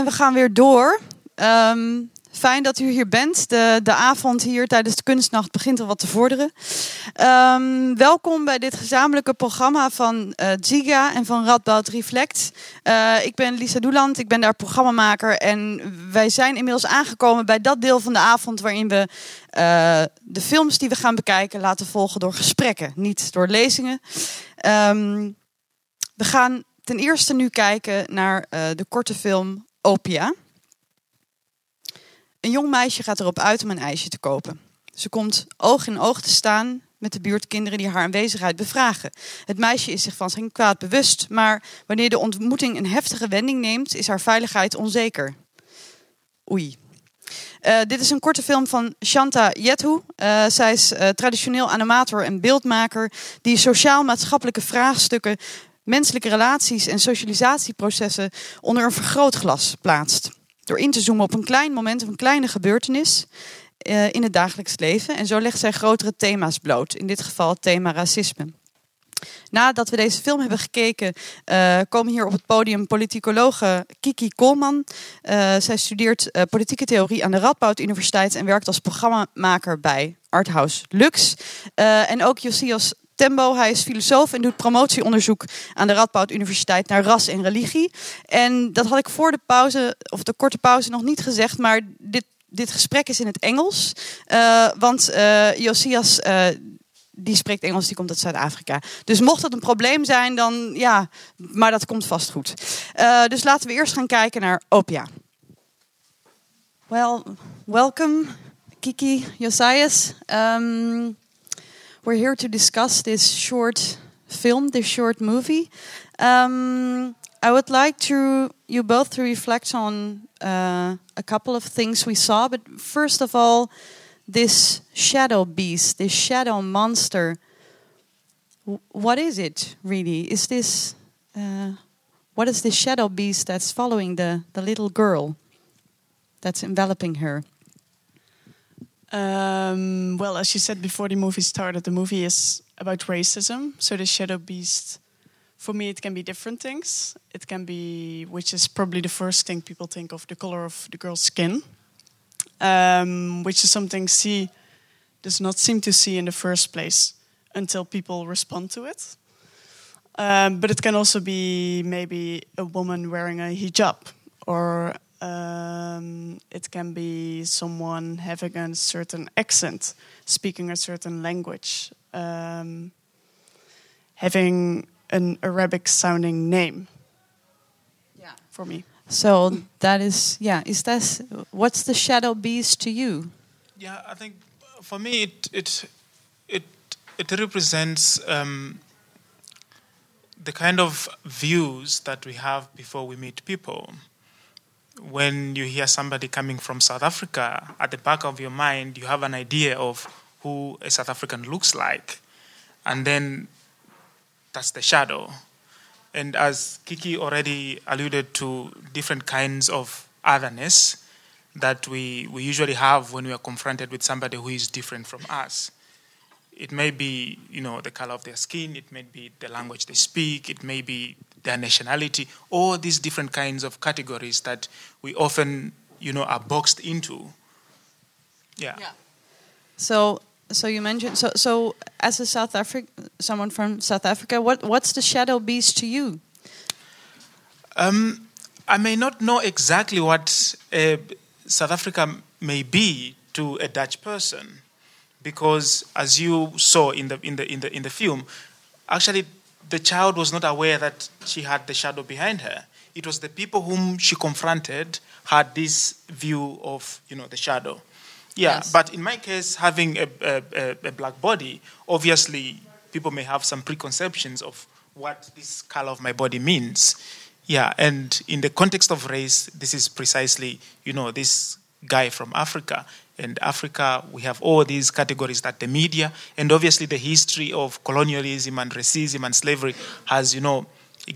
en we gaan weer door. Ehm, fijn dat u hier bent. De, de avond hier tijdens de kunstnacht begint al wat te vorderen. Ehm, welkom bij dit gezamenlijke programma van uh, Ziga en van Radboud Reflect. Uh, ik ben Lisa Doeland, ik ben daar programmamaker. En wij zijn inmiddels aangekomen bij dat deel van de avond waarin we uh, de films die we gaan bekijken laten volgen door gesprekken, niet door lezingen. Um, we gaan ten eerste nu kijken naar de korte film Opia. Een jong meisje gaat erop uit om een ijsje te kopen. Ze komt oog in oog te staan met de buurtkinderen die haar aanwezigheid bevragen. Het meisje is zich van zijn kwaad bewust, maar wanneer de ontmoeting een heftige wending neemt, is haar veiligheid onzeker. Oei. Uh, dit is een korte film van Shanta Yethu. Uh, zij is uh, traditioneel animator en beeldmaker die sociaal-maatschappelijke vraagstukken, menselijke relaties en socialisatieprocessen onder een vergrootglas plaatst. Door in te zoomen op een klein moment of een kleine gebeurtenis uh, in het dagelijks leven. En zo legt zij grotere thema's bloot. In dit geval het thema racisme. Nadat we deze film hebben gekeken, uh, komen hier op het podium politicologe Kiki Koolman. Uh, zij studeert politieke theorie aan de Radboud Universiteit en werkt als programmamaker bij Arthouse Lux. en ook Josias Tembo. Hij is filosoof en doet promotieonderzoek aan de Radboud Universiteit naar ras en religie. En dat had ik voor de pauze, of de korte pauze, nog niet gezegd, maar dit, dit gesprek is in het Engels. Uh, want uh, Josias. Uh, die spreekt Engels, die komt uit Zuid-Afrika. Dus mocht dat een probleem zijn, dan ja, maar dat komt vast goed. Dus laten we eerst gaan kijken naar Opia. Well, welcome, Kiki Josias. Um, we're here to discuss this short film, this short movie. Um, I would like to you both to reflect on uh, a couple of things we saw, but first of all, this shadow beast, this shadow monster. what is it really? Is this uh, what is this shadow beast that's following the the little girl that's enveloping her? Um, well, as you said before the movie started, the movie is about racism. So the shadow beast, for me, it can be different things. It can be, which is probably the first thing people think of, the color of the girl's skin, um, which is something C does not seem to see in the first place until people respond to it. Um, but it can also be maybe a woman wearing a hijab or um, it can be someone having a certain accent, speaking a certain language, um, having an Arabic sounding name. Yeah, for me. So that is, yeah, is that, what's the shadow beast to you? Yeah, I think for me it, it, it, it represents um, the kind of views that we have before we meet people when you hear somebody coming from South Africa, at the back of your mind, you have an idea of who a South African looks like. And then that's the shadow. And as Kiki already alluded to, different kinds of otherness that we, we usually have when we are confronted with somebody who is different from us. It may be, you know, the color of their skin, it may be the language they speak, it may be their nationality, all these different kinds of categories that we often, you know, are boxed into. Yeah. Yeah. So, so you mentioned so so as a South African, someone from South Africa, what what's the shadow beast to you? Um, I may not know exactly what uh, South Africa may be to a Dutch person, because as you saw in the in the in the in the film, actually the child was not aware that she had the shadow behind her. It was the people whom she confronted had this view of, you know, the shadow. Yeah, yes. but in my case, having a, a, a, black body, obviously people may have some preconceptions of what this color of my body means. Yeah, and in the context of race, this is precisely, you know, this guy from Africa and Africa, we have all these categories that the media and obviously the history of colonialism and racism and slavery has, you know,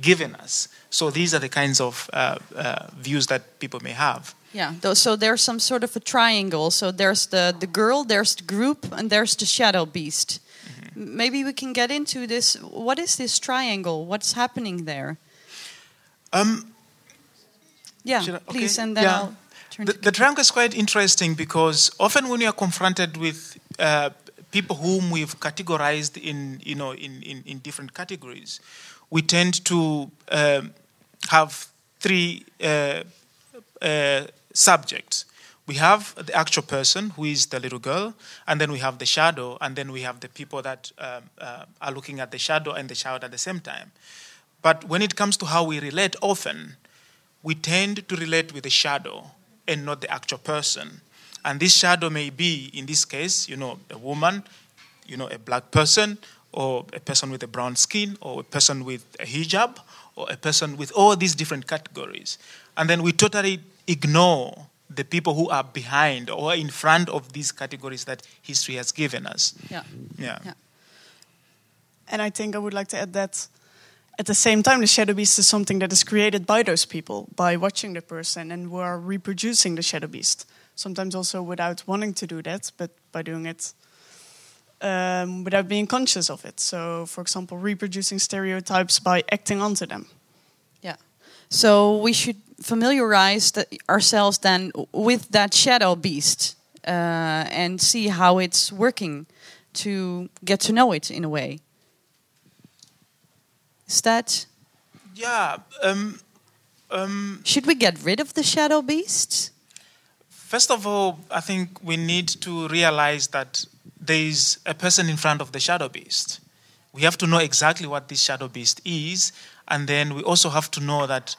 given us. So these are the kinds of uh, uh, views that people may have. Yeah, so there's some sort of a triangle. So there's the, the girl, there's the group, and there's the shadow beast. Mm-hmm. Maybe we can get into this. What is this triangle? What's happening there? Um, Yeah, I- please, and then Yeah. I'll turn The, the triangle is quite interesting because often when we are confronted with uh, people whom we've categorized in, you know, in, in, in different categories, we tend to um, have three uh, uh, subjects. We have the actual person, who is the little girl, and then we have the shadow, and then we have the people that um, uh, are looking at the shadow and the child at the same time. But when it comes to how we relate, often we tend to relate with the shadow and not the actual person. And this shadow may be, in this case, you know, a woman, you know, a black person, or a person with a brown skin, or a person with a hijab, or a person with all these different categories. And then we totally ignore the people who are behind or in front of these categories that history has given us. Yeah. Yeah. Yeah. And I think I would like to add that at the same time, the shadow beast is something that is created by those people, by watching the person, and who are reproducing the shadow beast. Sometimes also without wanting to do that, but by doing it um, without being conscious of it. So, for example, reproducing stereotypes by acting onto them. Yeah. So we should familiarize the, ourselves then with that shadow beast uh, and see how it's working to get to know it in a way. Is that Yeah. Um, um, should we get rid of the shadow beast? First of all, I think we need to realize that there is a person in front of the shadow beast. We have to know exactly what this shadow beast is, and then we also have to know that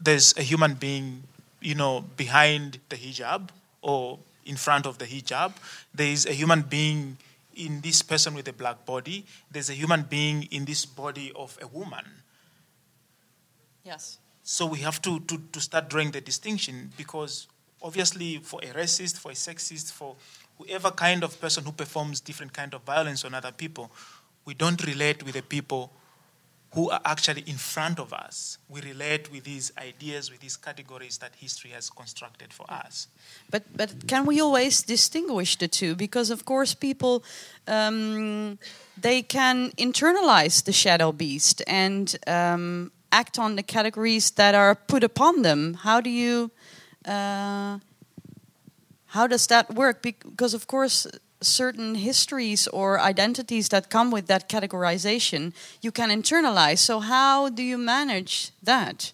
there's a human being, you know, behind the hijab or in front of the hijab. There is a human being in this person with a black body. There's a human being in this body of a woman. Yes. So we have to, to, to start drawing the distinction because obviously for a racist, for a sexist, for whoever kind of person who performs different kind of violence on other people, we don't relate with the people who are actually in front of us. We relate with these ideas, with these categories that history has constructed for us. But but can we always distinguish the two? Because of course people um, they can internalize the shadow beast and um, act on the categories that are put upon them. How do you? Uh, how does that work? Because of course certain histories or identities that come with that categorization you can internalize. So how do you manage that?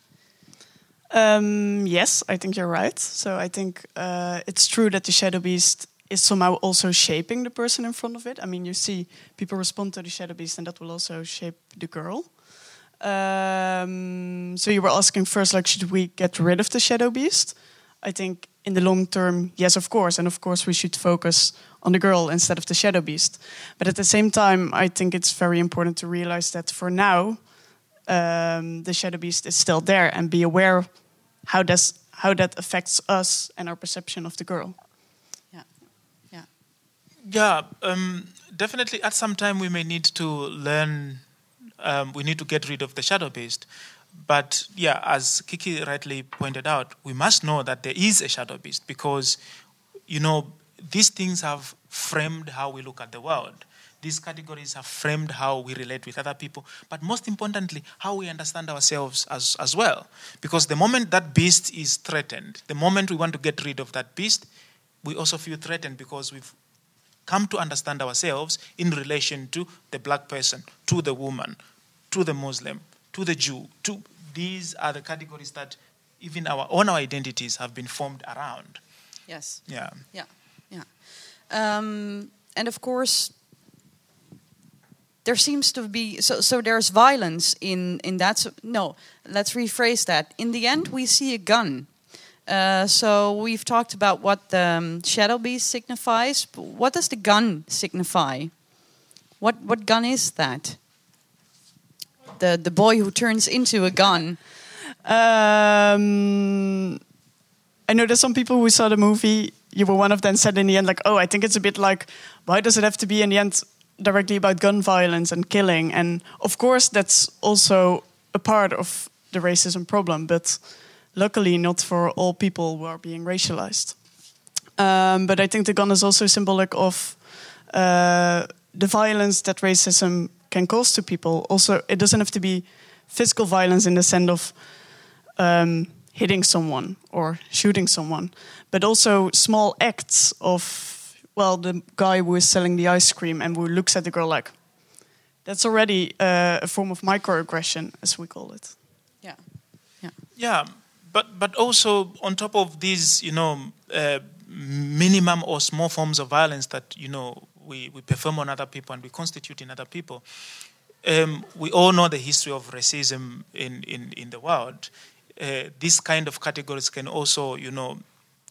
Um, yes, I think you're right. So I think uh, it's true that the shadow beast is somehow also shaping the person in front of it. I mean, you see people respond to the shadow beast, and that will also shape the girl. Um, so you were asking first, like, should we get rid of the shadow beast? I think in the long term, yes, of course, and of course we should focus on the girl instead of the shadow beast. But at the same time, I think it's very important to realize that for now, um, the shadow beast is still there, and be aware how does how that affects us and our perception of the girl. Yeah. Yeah. Yeah, um, definitely. At some time, we may need to learn. Um, we need to get rid of the shadow beast. But yeah, as Kiki rightly pointed out, we must know that there is a shadow beast because, you know, these things have framed how we look at the world. These categories have framed how we relate with other people, but most importantly, how we understand ourselves as, as well. Because the moment that beast is threatened, the moment we want to get rid of that beast, we also feel threatened because we've come to understand ourselves in relation to the black person, to the woman, to the Muslim, to the Jew. To these are the categories that even our own our identities have been formed around. Yes. Yeah. Yeah, yeah. Um, and of course, there seems to be so. So there's violence in in that. So, no, let's rephrase that. In the end, we see a gun. Uh, so we've talked about what the um, shadow beast signifies. But what does the gun signify? What what gun is that? The the boy who turns into a gun. Um, I know there's some people who saw the movie. You were one of them. Said in the end, like, "Oh, I think it's a bit like, why does it have to be in the end directly about gun violence and killing?" And of course, that's also a part of the racism problem, but luckily not for all people who are being racialized. Um, but I think the gun is also symbolic of uh, the violence that racism can cause to people. Also, it doesn't have to be physical violence in the sense of um, hitting someone or shooting someone, but also small acts of, well, the guy who is selling the ice cream and who looks at the girl like, that's already uh, a form of microaggression, as we call it. Yeah. Yeah, Yeah. but but also on top of these, you know, uh, minimum or small forms of violence that you know we, we perform on other people and we constitute in other people. Um, we all know the history of racism in, in, in the world. Uh, these kind of categories can also, you know,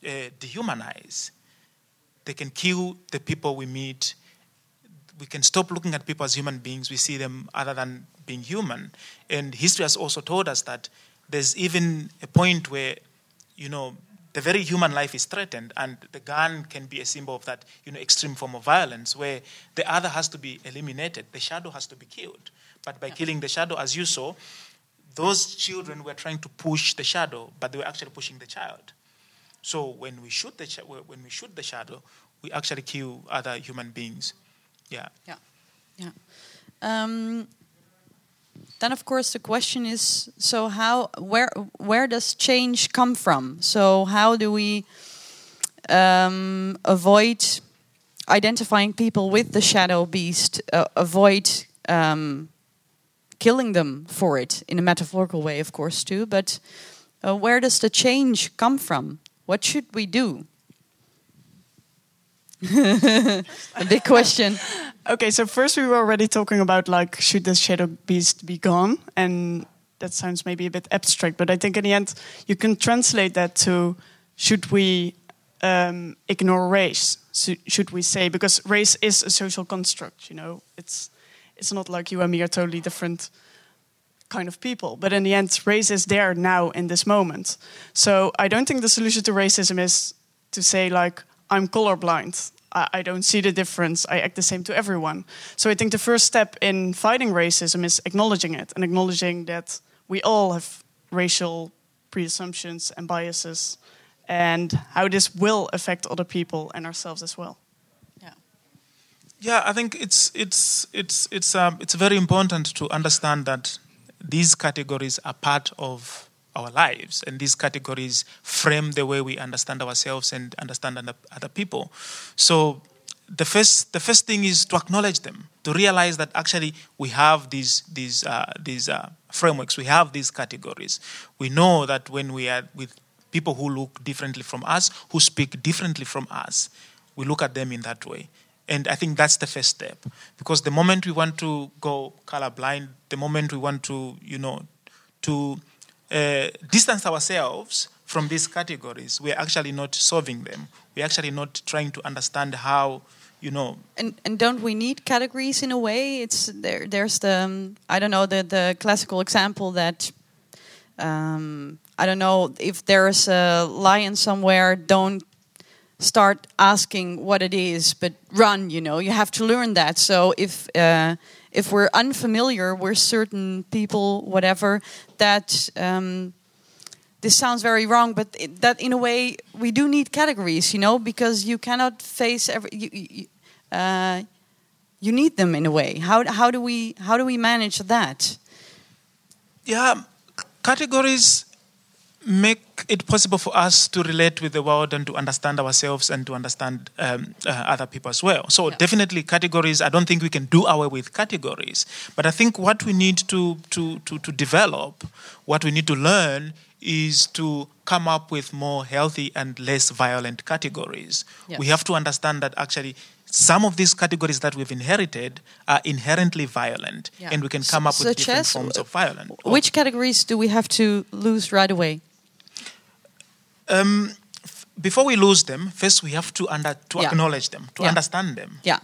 uh, dehumanize. They can kill the people we meet. We can stop looking at people as human beings. We see them other than being human. And history has also told us that there's even a point where, you know, the very human life is threatened, and the gun can be a symbol of that, you know, extreme form of violence where the other has to be eliminated, the shadow has to be killed. But by yeah. killing the shadow, as you saw, those children were trying to push the shadow, but they were actually pushing the child. So when we shoot the when we shoot the shadow, we actually kill other human beings. Yeah. Yeah. Yeah. Um, then of course the question is so how where where does change come from? So how do we um, avoid identifying people with the shadow beast uh, avoid um, killing them for it in a metaphorical way of course too but uh, where does the change come from? What should we do a big question Okay, so first we were already talking about like should the shadow beast be gone, and that sounds maybe a bit abstract, but I think in the end you can translate that to should we um, ignore race? So should we say because race is a social construct? You know, it's it's not like you and me are totally different kind of people, but in the end, race is there now in this moment. So I don't think the solution to racism is to say like I'm colorblind I, I don't see the difference. I act the same to everyone. So I think the first step in fighting racism is acknowledging it and acknowledging that we all have racial preassumptions and biases and how this will affect other people and ourselves as well. Yeah. Yeah, I think it's it's it's it's um, it's very important to understand that these categories are part of our lives. And these categories frame the way we understand ourselves and understand other people. So the first, the first thing is to acknowledge them, to realize that actually we have these, these, uh, these uh, frameworks, we have these categories. We know that when we are with people who look differently from us, who speak differently from us, we look at them in that way. And I think that's the first step. Because the moment we want to go colorblind, the moment we want to, you know, to uh, distance ourselves from these categories, we're actually not solving them. We're actually not trying to understand how, you know. And and don't we need categories in a way? It's there. There's the um, I don't know the the classical example that. Um, I don't know if there's a lion somewhere. Don't start asking what it is, but run. You know, you have to learn that. So if uh, if we're unfamiliar with certain people, whatever, that um, this sounds very wrong, but it, that in a way we do need categories, you know, because you cannot face every. You, you, uh, you need them in a way. How how do we how do we manage that? Yeah, categories make it possible for us to relate with the world and to understand ourselves and to understand um, uh, other people as well. So yeah. definitely categories. I don't think we can do away with categories, but I think what we need to to to, to develop, what we need to learn is to come up with more healthy and less violent categories. Yes. We have to understand that actually some of these categories that we've inherited are inherently violent, yeah. and we can come up with different forms of violence. Which categories do we have to lose right away? Um, before we lose them, first we have to under to yeah. acknowledge them, to yeah. understand them. Yeah.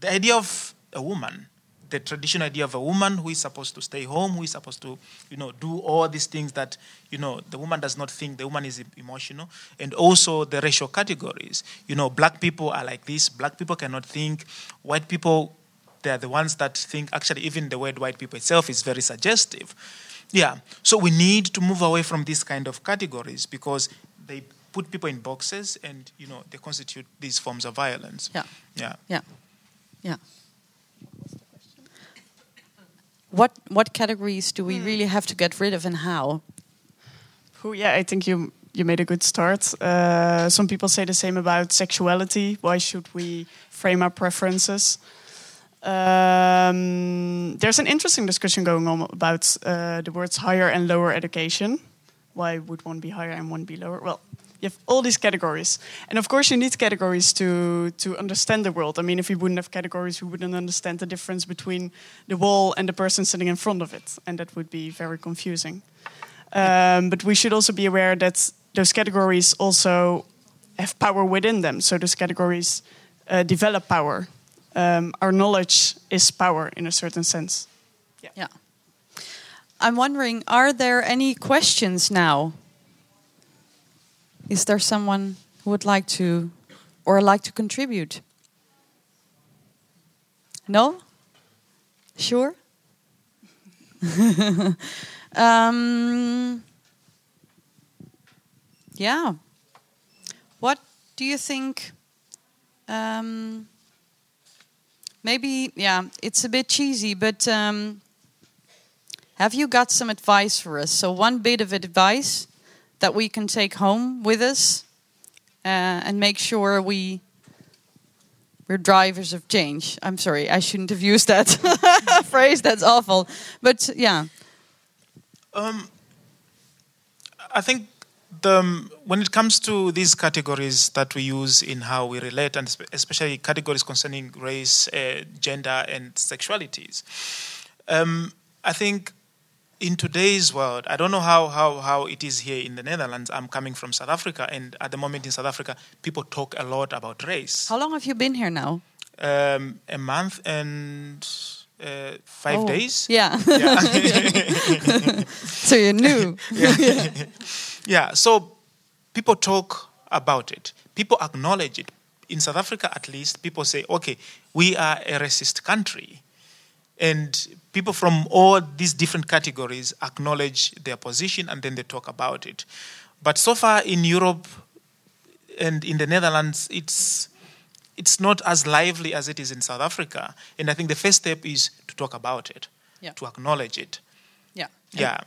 The idea of a woman, the traditional idea of a woman who is supposed to stay home, who is supposed to, you know, do all these things that, you know, the woman does not think the woman is emotional, and also the racial categories. You know, black people are like this. Black people cannot think. White people, they are the ones that think. Actually, even the word white people itself is very suggestive. Yeah. So we need to move away from these kind of categories because they put people in boxes and you know they constitute these forms of violence. Yeah. Yeah. Yeah. Yeah. What what categories do we hmm. really have to get rid of and how? Who, yeah, I think you you made a good start. Uh, some people say the same about sexuality. Why should we frame our preferences? Um, there's an interesting discussion going on about uh, the words higher and lower education. Why would one be higher and one be lower? Well, you have all these categories, and of course, you need categories to to understand the world. I mean, if we wouldn't have categories, we wouldn't understand the difference between the wall and the person sitting in front of it, and that would be very confusing. Um, but we should also be aware that those categories also have power within them. So those categories uh, develop power. Um, our knowledge is power in a certain sense. Yeah. yeah. I'm wondering, are there any questions now? Is there someone who would like to or like to contribute? No? Sure? um, yeah. What do you think? Um, maybe, yeah, it's a bit cheesy, but um, have you got some advice for us? So, one bit of advice that we can take home with us uh, and make sure we we're drivers of change. I'm sorry, I shouldn't have used that phrase. That's awful. But yeah. Um, I think the, um, when it comes to these categories that we use in how we relate, and especially categories concerning race, uh, gender, and sexualities, um, I think in today's world, I don't know how, how, how it is here in the Netherlands. I'm coming from South Africa, and at the moment in South Africa, people talk a lot about race. How long have you been here now? Um, a month and uh, five oh, days. Yeah. yeah. so you're new. yeah. yeah. Yeah, so people talk about it. People acknowledge it. In South Africa, at least, people say, "Okay, we are a racist country," and people from all these different categories acknowledge their position, and then they talk about it. But so far in Europe and in the Netherlands, it's it's not as lively as it is in South Africa. And I think the first step is to talk about it, yeah. to acknowledge it. Yeah. Yeah.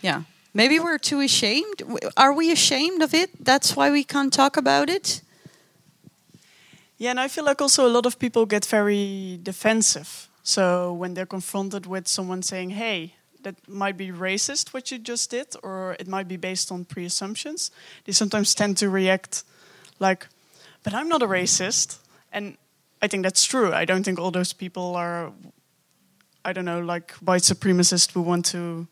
Yeah. Maybe we're too ashamed. Are we ashamed of it? That's why we can't talk about it? Yeah, and I feel like also a lot of people get very defensive. So when they're confronted with someone saying, hey, that might be racist what you just did, or it might be based on pre assumptions, they sometimes tend to react like, but I'm not a racist. And I think that's true. I don't think all those people are, I don't know, like white supremacists who want to,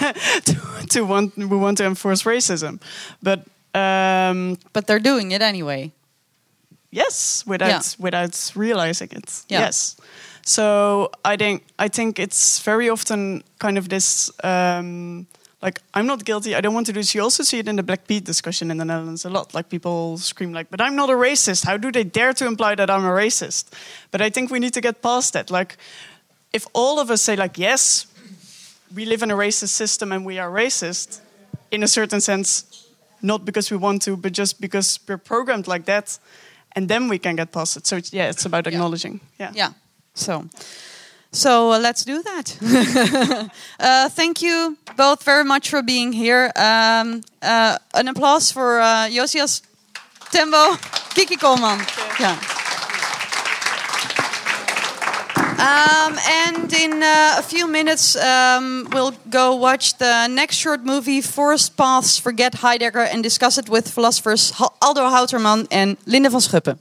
to, to, want who want to enforce racism, but um, but they're doing it anyway. Yes, without yeah. without realizing it. Yeah. Yes. So I think I think it's very often kind of this um, like I'm not guilty. I don't want to do this. You also see it in the Black Pete discussion in the Netherlands a lot. Like people scream like, "But I'm not a racist. How do they dare to imply that I'm a racist?" But I think we need to get past that. Like, if all of us say like, "Yes, we live in a racist system and we are racist," in a certain sense, not because we want to, but just because we're programmed like that, and then we can get past it. So it's, yeah, it's about acknowledging. Yeah. Yeah. So. So uh, let's do that. uh, thank you both very much for being here. Um, uh, an applause for uh, Josias Tembo, Kiki Koolman. Yeah. Um, and in uh, a few minutes, um, we'll go watch the next short movie, Forest Paths Forget Heidegger, and discuss it with philosophers Aldo Houterman and Linde van Schuppen.